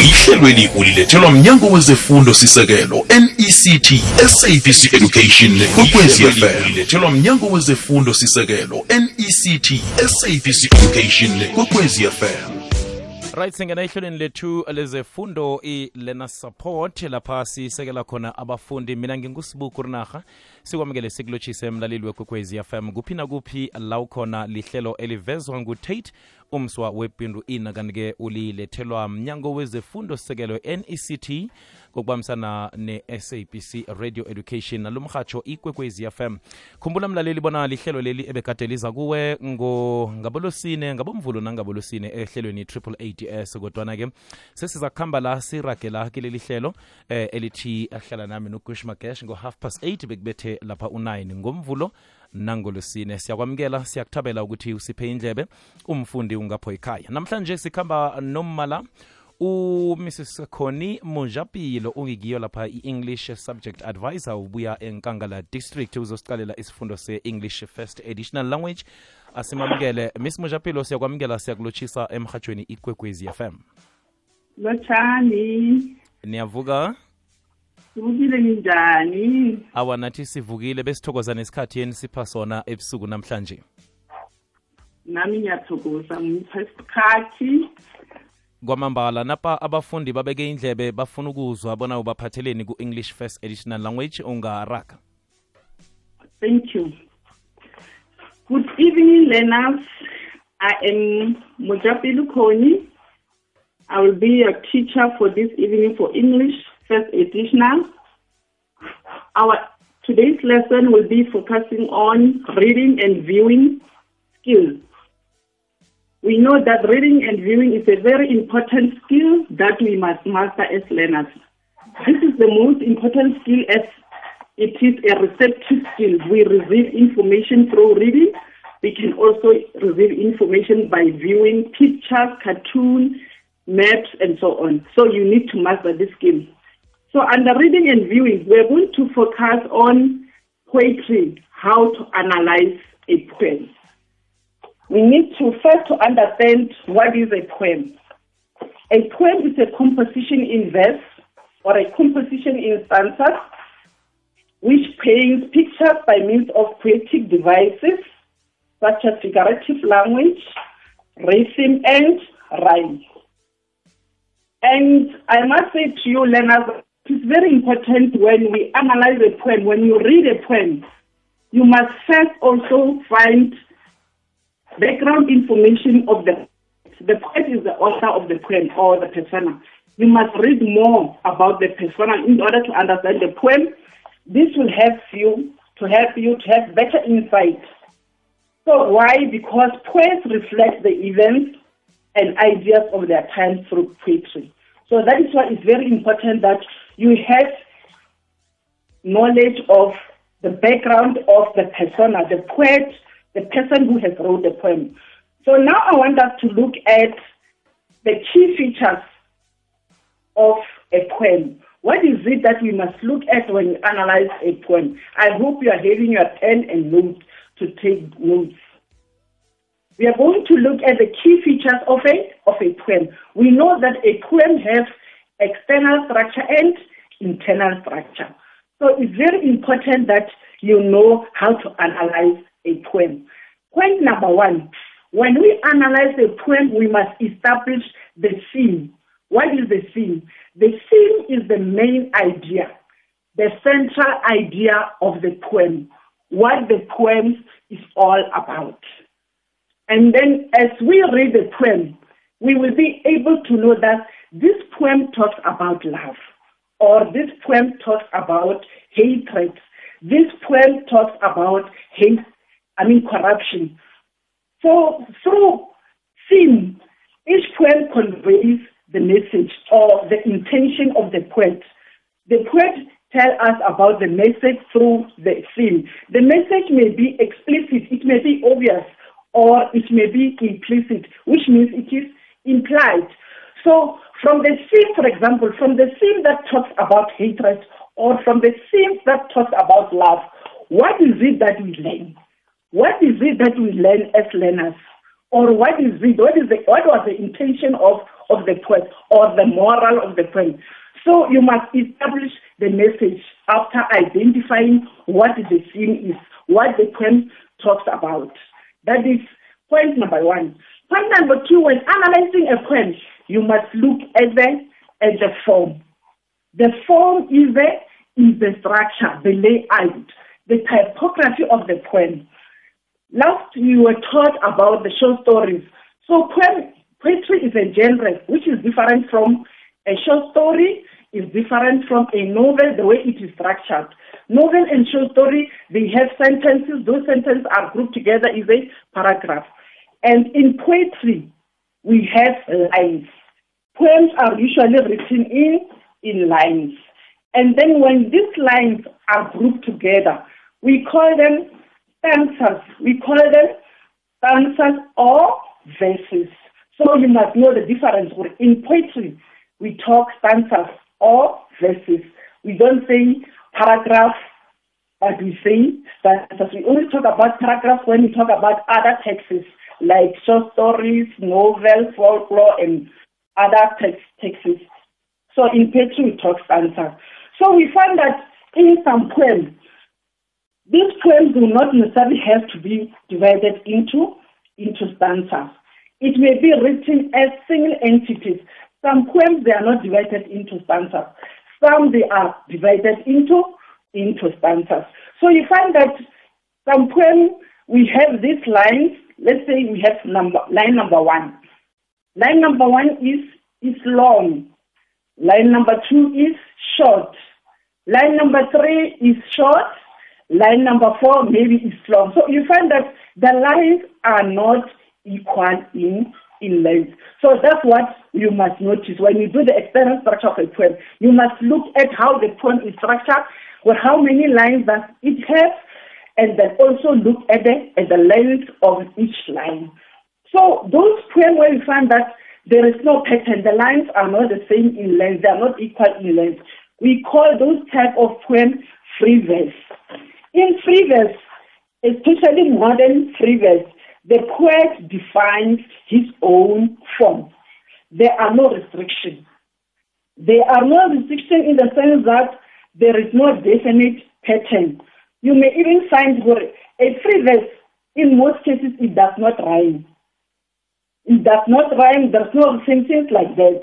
ihlelweli ulilethelwa mnyango wezefundo sisekelo nect sabc education kwekwezi fm ulilethelwa mnyango wezefundo sisekelo nect sabc education kwekwezi fm right singena ehlelweni lethu lezefundo i-lena support lapha sisekela khona abafundi mina ngingusibuku rinaha sikwamukele sikulotshise emlaleli wekwekwezi fm kuphi nakuphi la ukhona lihlelo elivezwa ngutate umswa wepindu ina kanti-ke ulilethelwa mnyango wezefundo sekelo nect kokubambisana ne-sabc radio education. Nalo mrhatsho ikwekwezi fm khumbula mlaleli bona lihlelo leli ebekade liza kuwe ngabolosine ngabomvulo nangabolosine ehlelweni triple ads kodwana-ke sesiza kuhamba la siragela kileli hlelo eh, elithi ahlala nami nogush magesh ngo-half past 8 bekubethe lapha u-9 ngomvulo nangolosine siyakwamukela siyakuthabela ukuthi usiphe indlebe umfundi ungapho ekhaya. Namhlanje sikhamba nomala umrs khoni mujapilo ungigiyo lapha i-english subject advisor ubuya enkangala district uzosiqalela isifundo se-english first additional language. Asimamukele miss mujapilo siyakwamukela siyakulotshisa emhatshweni ikwekwezi fm lotshani niyavuka sivukile ninjani awa nathi sivukile besithokoza nesikhathi enisipha sona ebusuku namhlanje. Nami ngiyathokoza ngipha isikhathi. Kwamambala napa abafundi babeke indlebe bafuna ukuzwa bona ubaphatheleni ku-english first additional language ungaraga thank you. Good evening learners. I am mojapili koni i will be your teacher for this evening for english first additional our today's lesson will be focusing on reading and viewing skills we know that reading and viewing is a very important skill that we must master as learners. This is the most important skill as it is a receptive skill. We receive information through reading. We can also receive information by viewing pictures, cartoons, maps, and so on. So you need to master this skill. So under reading and viewing, we're going to focus on poetry, how to analyze a poem we need to first to understand what is a poem. A poem is a composition in verse or a composition in stanzas which paints pictures by means of poetic devices such as figurative language, rhythm, and rhyme. And I must say to you, learners, it's very important when we analyze a poem, when you read a poem, you must first also find background information of the the poet is the author of the poem or the persona. You must read more about the persona in order to understand the poem. This will help you to help you to have better insight. So why? Because poets reflect the events and ideas of their time through poetry. So that is why it's very important that you have knowledge of the background of the persona, the poet, the person who has wrote the poem. So now I want us to look at the key features of a poem. What is it that we must look at when we analyze a poem? I hope you are having your pen and notes to take notes. We are going to look at the key features of a of a poem. We know that a poem has external structure and internal structure. So it's very important that you know how to analyze a poem. Point number one, when we analyze a poem, we must establish the theme. What is the theme? The theme is the main idea, the central idea of the poem, what the poem is all about. And then as we read the poem, we will be able to know that this poem talks about love, or this poem talks about hatred, this poem talks about hate I mean corruption. So through theme, each poem conveys the message or the intention of the poet. The poet tell us about the message through the theme. The message may be explicit, it may be obvious, or it may be implicit, which means it is implied. So from the theme, for example, from the theme that talks about hatred, or from the theme that talks about love, what is it that we learn? What is it that we learn as learners? Or what is it, what is the, what was the intention of, of the poem or the moral of the poem. So you must establish the message after identifying what the scene is, what the poem talks about. That is point number one. Point number two, when analyzing a poem, you must look at the at the form. The form is the is the structure, the layout, the typography of the poem. Last we were taught about the short stories. So poem, poetry is a genre which is different from a short story, is different from a novel, the way it is structured. Novel and short story, they have sentences. Those sentences are grouped together is a paragraph. And in poetry, we have lines. Poems are usually written in, in lines. And then when these lines are grouped together, we call them stanzas. We call them stanzas or verses. So you must know the difference. In poetry, we talk stanzas or verses. We don't say paragraph, but we say stanzas. We only talk about paragraphs when we talk about other texts like short stories, novels, folklore, and other text, texts. So in poetry, we talk stanzas. So we find that in some poems, these poems do not necessarily have to be divided into, into stanzas. It may be written as single entities. Some poems, they are not divided into stanzas. Some, they are divided into, into stanzas. So you find that poems, we have these lines. Let's say we have number, line number one. Line number one is, is long. Line number two is short. Line number three is short. Line number four maybe is long. So you find that the lines are not equal in in length. So that's what you must notice when you do the external structure of a poem. You must look at how the poem is structured, or how many lines does it have, and then also look at the at the length of each line. So those poems where you find that there is no pattern, the lines are not the same in length, they are not equal in length. We call those type of poem free verse. In free verse, especially modern free verse, the poet defines his own form. There are no restrictions. There are no restrictions in the sense that there is no definite pattern. You may even find where a free verse, in most cases, it does not rhyme. It does not rhyme, there's no sentence like that.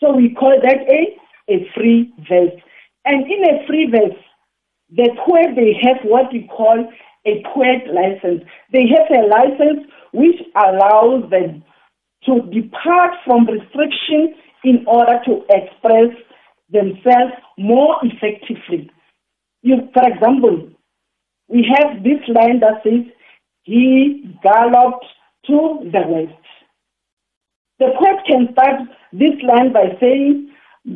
So we call that a, a free verse. And in a free verse, the poet, they have what we call a poet license. They have a license which allows them to depart from restriction in order to express themselves more effectively. You, for example, we have this line that says, he galloped to the west. The poet can start this line by saying,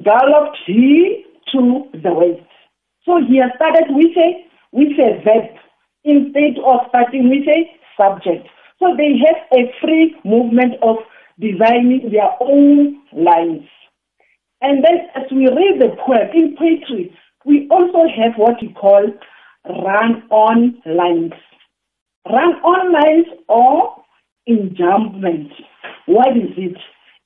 galloped he to the west. So he has started with a, with a verb instead of starting with a subject. So they have a free movement of designing their own lines. And then as we read the poem in poetry, we also have what we call run-on lines. Run-on lines or enjambment. What is it?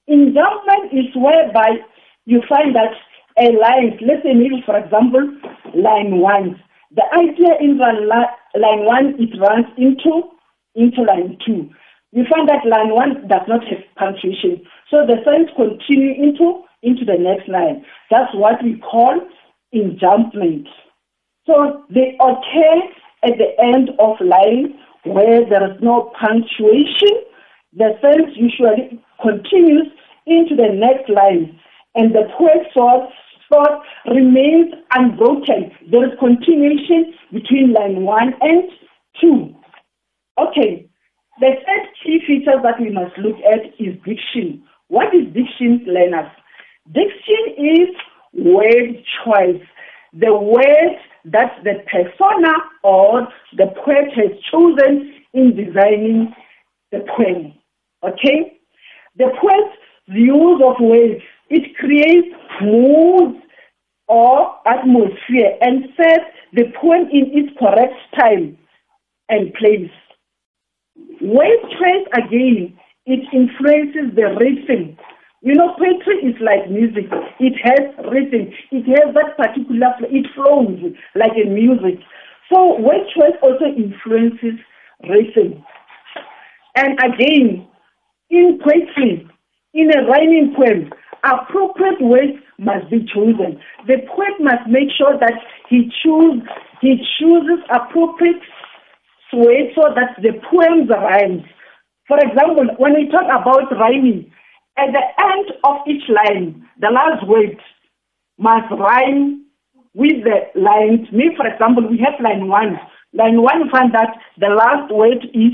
Enjambment is whereby you find that a line, let's say maybe for example, line one. The idea in line one, it runs into, into line two. You find that line one does not have punctuation. So the signs continue into, into the next line. That's what we call enjambment. So they occur at the end of line where there is no punctuation. The sentence usually continues into the next line and the poet thought thought remains unbroken. There is continuation between line one and two. Okay, the third key feature that we must look at is diction. What is diction, learners? Diction is word choice. The word that the persona or the poet has chosen in designing the poem. Okay? The poet's use of words it creates mood or atmosphere and sets the poem in its correct time and place. Word choice again, it influences the rhythm. You know, poetry is like music. It has rhythm. It has that particular, it flows like a music. So word choice also influences rhythm. And again, in poetry, in a rhyming poem, appropriate words must be chosen. The poet must make sure that he choose he chooses appropriate words so that the poems rhymes. For example, when we talk about rhyming, at the end of each line, the last word must rhyme with the lines. Me, for example, we have line one. Line one, you find that the last word is,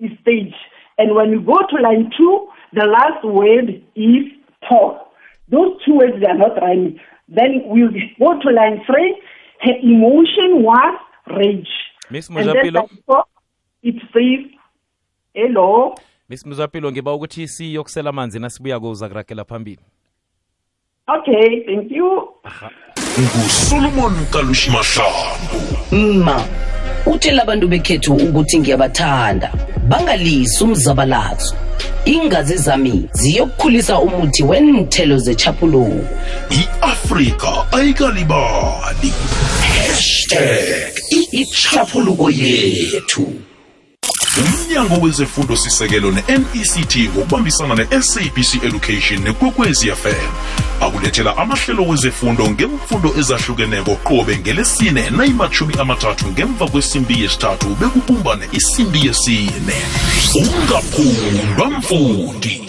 is stage. And when you go to line two, the last word is talk. Those two words, they are not rhyming. Then we'll go to line three. Her emotion was rage. Miss And then Mujapilo, line four, it says, hello. Miss Mujapilo ngiba ukuthi siyokusela amanzi nasibuya kuza kuragela phambili. Okay, thank you. ngusolomon kalushi mahlangu. Ma utshela abantu bekhethu ukuthi ngiyabathanda. Bangalisi umzabalazo. Ingazi zami ziyokukhulisa umuthi wenthelo zechapuluko i-afrika ayikalibali. Hashtag ichapuluko yethu. Umnyango wezefundo sisekelo ne-nect ngokubambisana ne-sabc education nekwekwezi fm akulethela amahlelo wezefundo ngemfundo ezahlukeneko qobe ngelesine nayimathumi amathathu ngemva kwesimbi yesithathu bekubumbane isimbi yesine. Ungaphundwa mfundi.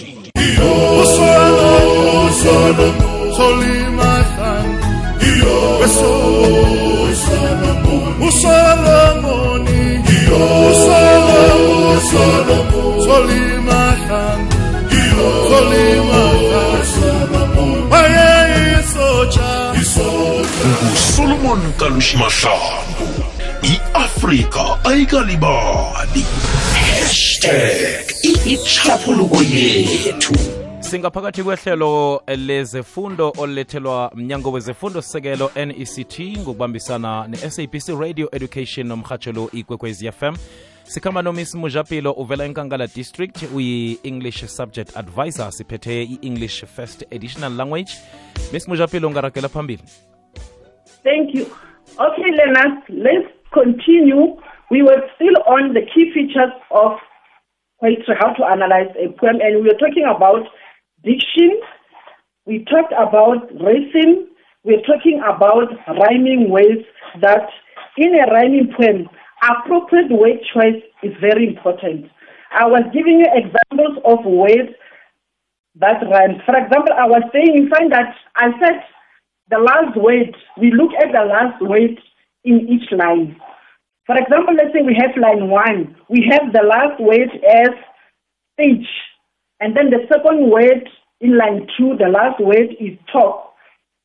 Usolomoni Usolomoni solimachan Solimahan Solimahan Aye Isocha Solomon Kanshmashabu E Africa Aigalibadi Hashtag Ichapuluko Singaphakathi kwehlelo lezefundo olulethelwa mnyango wezefundo sisekelo NECT ngokubambisana ne-SABC Radio Education nomhatsho lo ikwekwezi FM sikhamba nomiss mujapilo uvela enkangala district uyi-english subject advisor siphethe i-english first additional language miss mujapilo ungaragela phambili Thank you. Okay, lenas let's continue. We were still on the key features of poetry, how to analyze a poem, and we were talking about diction. We talked about rhythm. We're talking about rhyming words that in a rhyming poem, appropriate word choice is very important. I was giving you examples of words that rhyme. For example, I was saying, you find that I said the last word, we look at the last word in each line. For example, let's say we have line one, we have the last word as stage. And then the second word in line two, the last word is talk.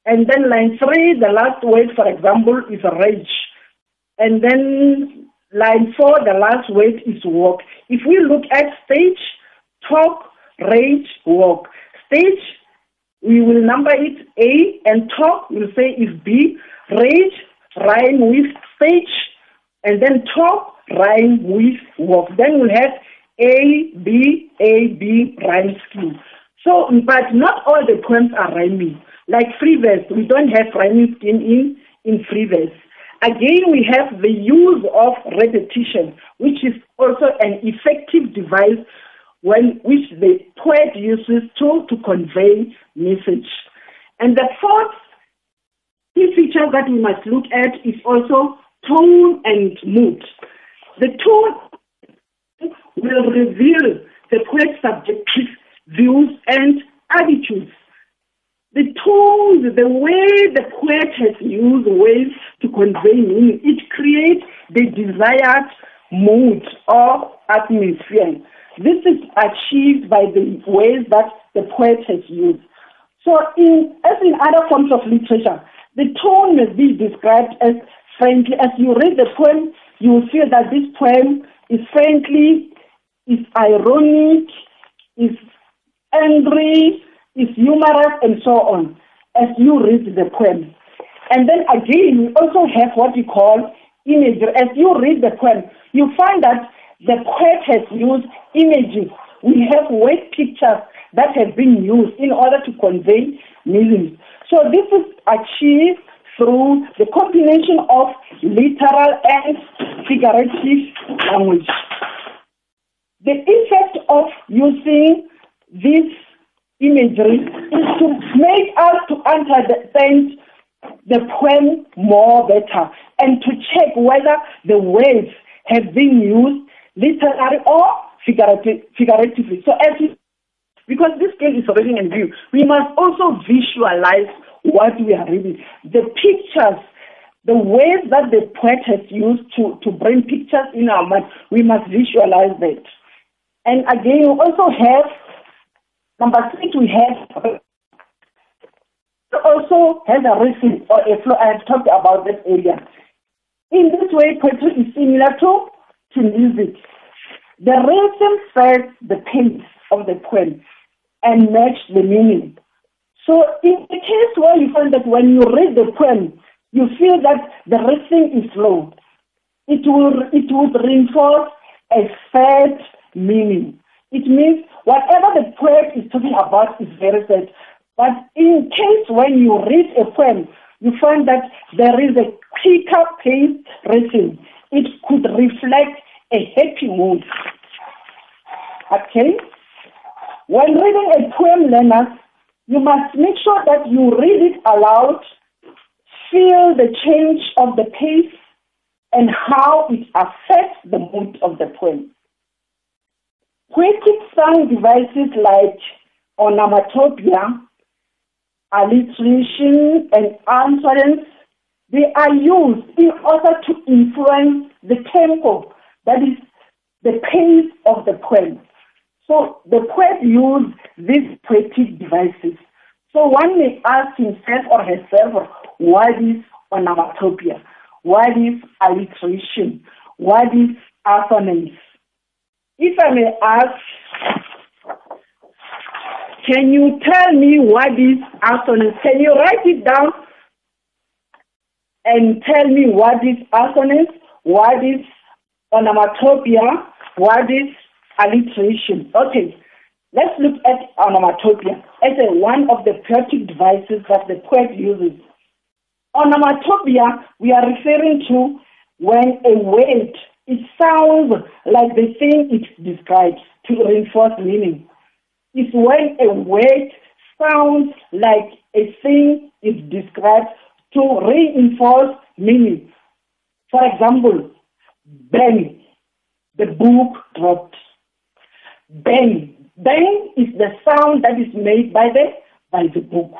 And then line three, the last word, for example, is rage. And then line four, the last word is walk. If we look at stage, talk, rage, walk. Stage, we will number it A, and talk, we'll say is B. Rage, rhyme with stage, and then talk, rhyme with walk. Then we'll have A, B, A, B rhyme scheme. So, but not all the poems are rhyming. Like free verse, we don't have rhyming scheme in, in free verse. Again, we have the use of repetition, which is also an effective device when which the poet uses to, to convey message. And the fourth key feature that we must look at is also tone and mood. The tone will reveal the poet's subjective views and attitudes. The tone, the way the poet has used ways to convey meaning, it creates the desired mood or atmosphere. This is achieved by the ways that the poet has used. So, in, as in other forms of literature, the tone must be described as friendly. As you read the poem, you will feel that this poem is friendly, is ironic, is angry, is humorous, and so on, as you read the poem. And then again, we also have what we call imagery. As you read the poem, you find that the poet has used images. We have word pictures that have been used in order to convey meanings. So this is achieved through the combination of literal and figurative language. The effect of using this imagery is to make us to understand the poem more better and to check whether the words have been used literally or figurative, figuratively. So as because this game is already in view, we must also visualize what we are reading. The pictures, the ways that the poet has used to, to bring pictures in our mind, we must visualize that. And again, we also have, number six, we have also has a rhythm or a flow. I have talked about that earlier. In this way, poetry is similar to, to music. The rhythm sets the pace of the poem and match the meaning. So in the case where you find that when you read the poem, you feel that the rhythm is slow, it will it would reinforce a sad meaning. It means whatever the poet is talking about is very sad. But in case when you read a poem, you find that there is a quicker pace rhythm. It could reflect a happy mood. Okay? When reading a poem, learners, you must make sure that you read it aloud, feel the change of the pace, and how it affects the mood of the poem. Poetic sound devices like onomatopoeia, alliteration, and assonance, they are used in order to influence the tempo, that is, the pace of the poem. So the poet used these poetic devices. So one may ask himself or herself, what is onomatopoeia? What is alliteration? What is assonance? If I may ask, can you tell me what is assonance? Can you write it down and tell me what is assonance, what is onomatopoeia, what is alliteration? Okay, let's look at onomatopoeia as a, one of the poetic devices that the poet uses. Onomatopoeia, we are referring to when a word it sounds like the thing it describes to reinforce meaning. It's when a word sounds like a thing it describes to reinforce meaning. For example, bang, the book dropped. Bang, bang is the sound that is made by the by the book.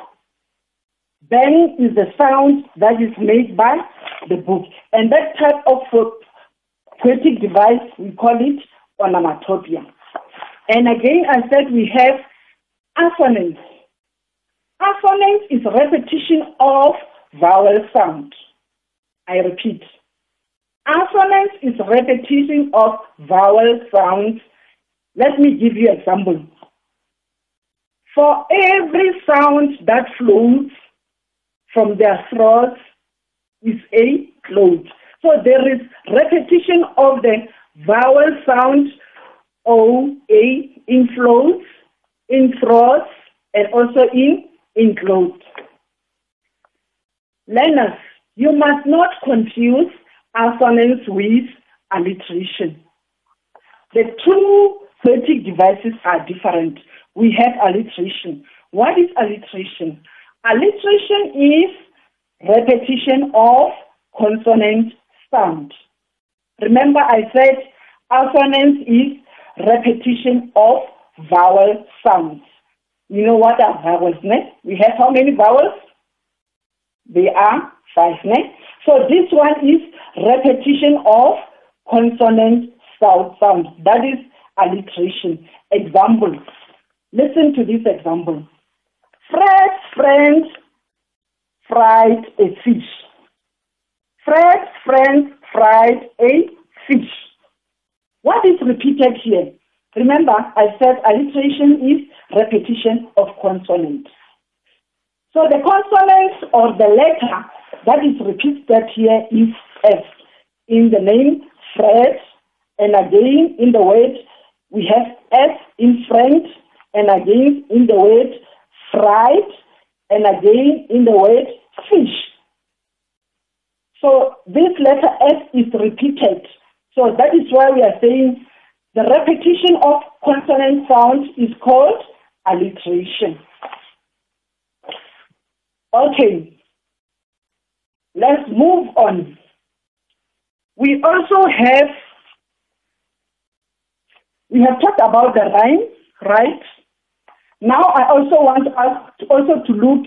Bang is the sound that is made by the book, and that type of poetic device we call it onomatopoeia. And again, I said we have assonance. Assonance is repetition of vowel sound. I repeat. Assonance is repetition of vowel sounds. Let me give you an example. For every sound that flows from their throat is a cloud. So there is repetition of the vowel sound O, A, in flows, in throats, and also in enclosed. Learners, you must not confuse assonance with alliteration. The two poetic devices are different. We have alliteration. What is alliteration? Alliteration is repetition of consonant sound. Remember I said assonance is repetition of vowel sounds. You know what are vowels, ne? We have how many vowels? They are five, ne? So this one is repetition of consonant sound sound. That is alliteration. Example. Listen to this example. Fred's friend fried a fish. Fred's friend fried a fish. What is repeated here? Remember, I said alliteration is repetition of consonants. So the consonant or the letter that is repeated here is F. In the name Fred, and again in the word we have F in front and again in the word fried, and again in the word fish. So this letter S is repeated. So that is why we are saying the repetition of consonant sounds is called alliteration. Okay, let's move on. We also have we have talked about the rhyme, right? Now I also want us to also to look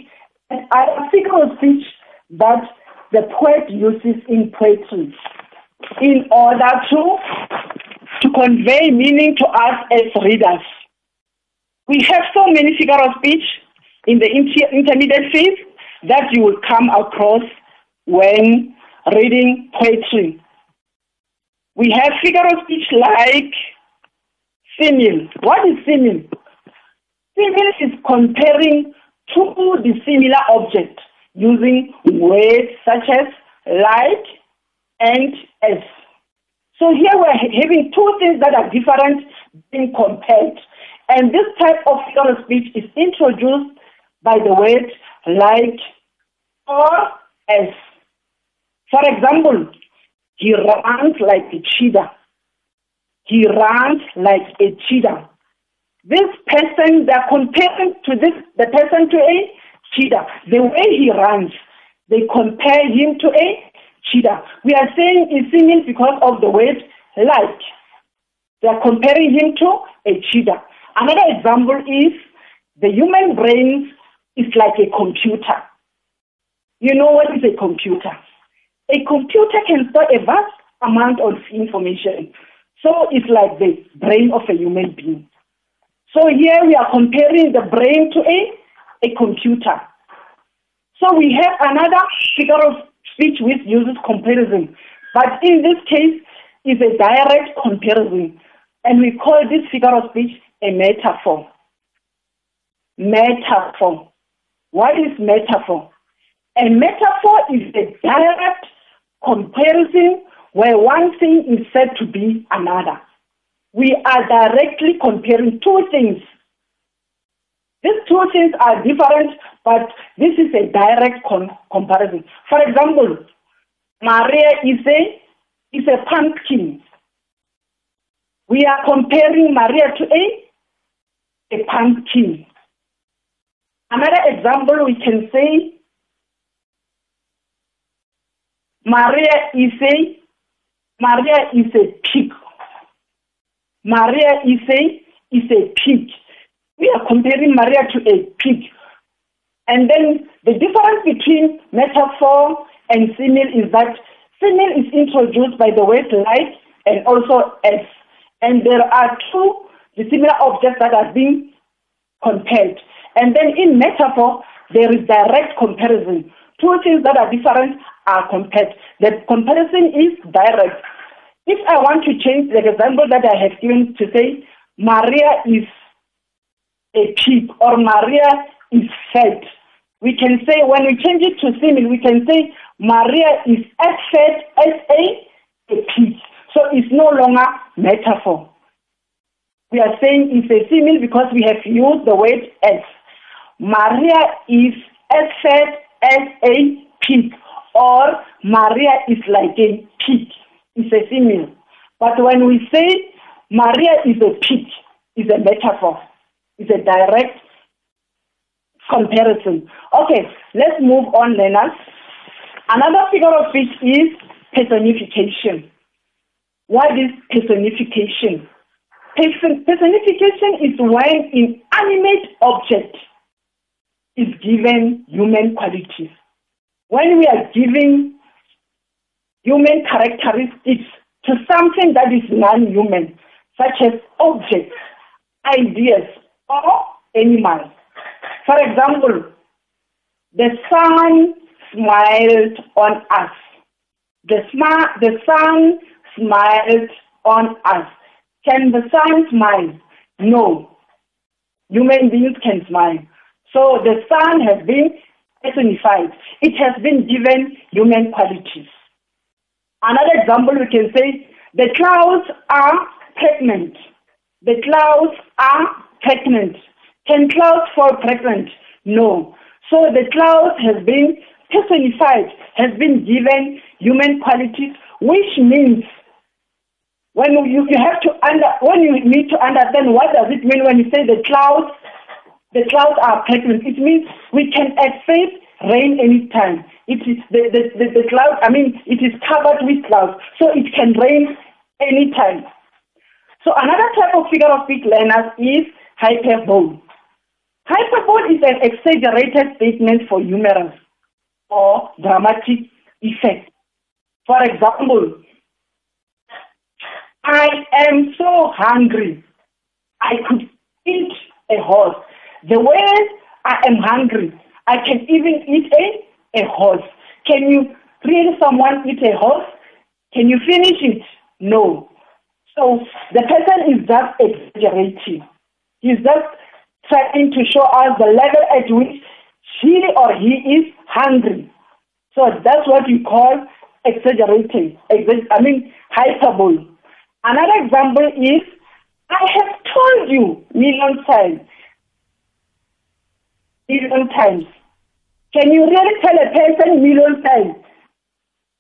at a figure of speech that the poet uses in poetry in order to to convey meaning to us as readers. We have so many figure of speech in the inter- intermediate phase that you will come across when reading poetry. We have figure of speech like simile. What is simile? Simile is comparing two dissimilar objects using words such as like and as. So here we're having two things that are different being compared. And this type of figure of speech is introduced by the word like or as. For example, he runs like a cheetah. He runs like a cheetah. This person, they're comparing to this the person to a cheetah. The way he runs, they compare him to a cheetah. We are saying he's similar because of the word like. They are comparing him to a cheetah. Another example is the human brain is like a computer. You know what is a computer? A computer can store a vast amount of information. So it's like the brain of a human being. So here we are comparing the brain to a, a computer. So we have another figure of speech which uses comparison. But in this case, is a direct comparison. And we call this figure of speech a metaphor. Metaphor. What is metaphor? A metaphor is a direct comparison where one thing is said to be another. We are directly comparing two things. These two things are different, but this is a direct con- comparison. For example, Maria is a is a pumpkin. We are comparing Maria to a a pumpkin. Another example we can say Maria is a Maria is a pig. Maria is a is a pig. We are comparing Maria to a pig. And then the difference between metaphor and simile is that simile is introduced by the word like and also as. And there are two dissimilar objects that are being compared. And then in metaphor, there is direct comparison. Two things that are different are compared. The comparison is direct. If I want to change the example that I have given to say Maria is a pig or Maria is fat, we can say when we change it to simile, we can say Maria is as fat as a, a pig. So it's no longer metaphor. We are saying it's a simile because we have used the word as. Maria is as fat as a pig or Maria is like a pig. It's a simile. But when we say Maria is a pig, it's a metaphor. It's a direct comparison. Okay, let's move on, learners. Another figure of speech is personification. What is personification? Person- personification is when an animate object is given human qualities. When we are giving human characteristics to something that is non-human, such as objects, ideas, or animals. For example, the sun smiled on us. The, sma- the sun smiled on us. Can the sun smile? No. Human beings can smile. So the sun has been personified. It has been given human qualities. Another example we can say the clouds are pregnant. The clouds are pregnant. Can clouds fall pregnant? No. So the cloud has been personified, has been given human qualities, which means when you, you have to under when you need to understand what does it mean when you say the clouds the clouds are pregnant. It means we can expect rain anytime. It is the, the, the, the cloud I mean it is covered with clouds, so it can rain anytime. So another type of figure of speech learners is hyperbole. Hyperbole is an exaggerated statement for humorous or dramatic effect. For example, I am so hungry. I could eat a horse. The way I am hungry, I can even eat a, a horse. Can you really someone eat a horse? Can you finish it? No. So the person is just exaggerating. He's just trying to show us the level at which she or he is hungry. So that's what we call exaggerating. I mean hyperbole. Another example is I have told you million times. Million times. Can you really tell a person million times?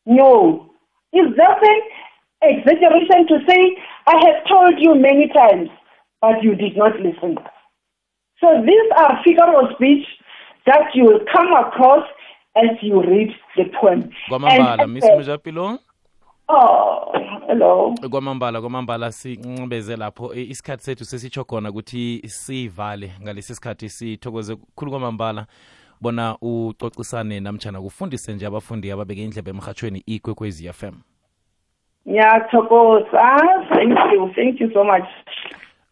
No. It's just an exaggeration to say, I have told you many times, but you did not listen. So these are figures of speech that you will come across as you read the poem. kwamambala And- miss mujapilong Oh, hello. kwamambala kwamambala sincebeze lapho I- isikhathi sethu sesitsho khona ukuthi sivale ngalesi sikhathi sithokoze khulu kwamambala bona ucocisane namtshana kufundise nje abafundi ababeke indlebe emhatshweni ikwekwezi fm Ngiyathokoza. Thank you. Thank you so much.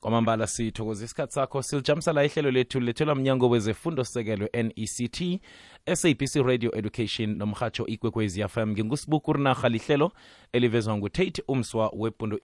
Kwamambala sithokoza isikhathi sakho silijamisa la ihlelo lethu lethelwa mnyango wezefundo sekelwe nect sabc radio education nomhatsho ikwekwezi fm ngingusibuku rinarha lihlelo elivezwa ngutate umswa webhundu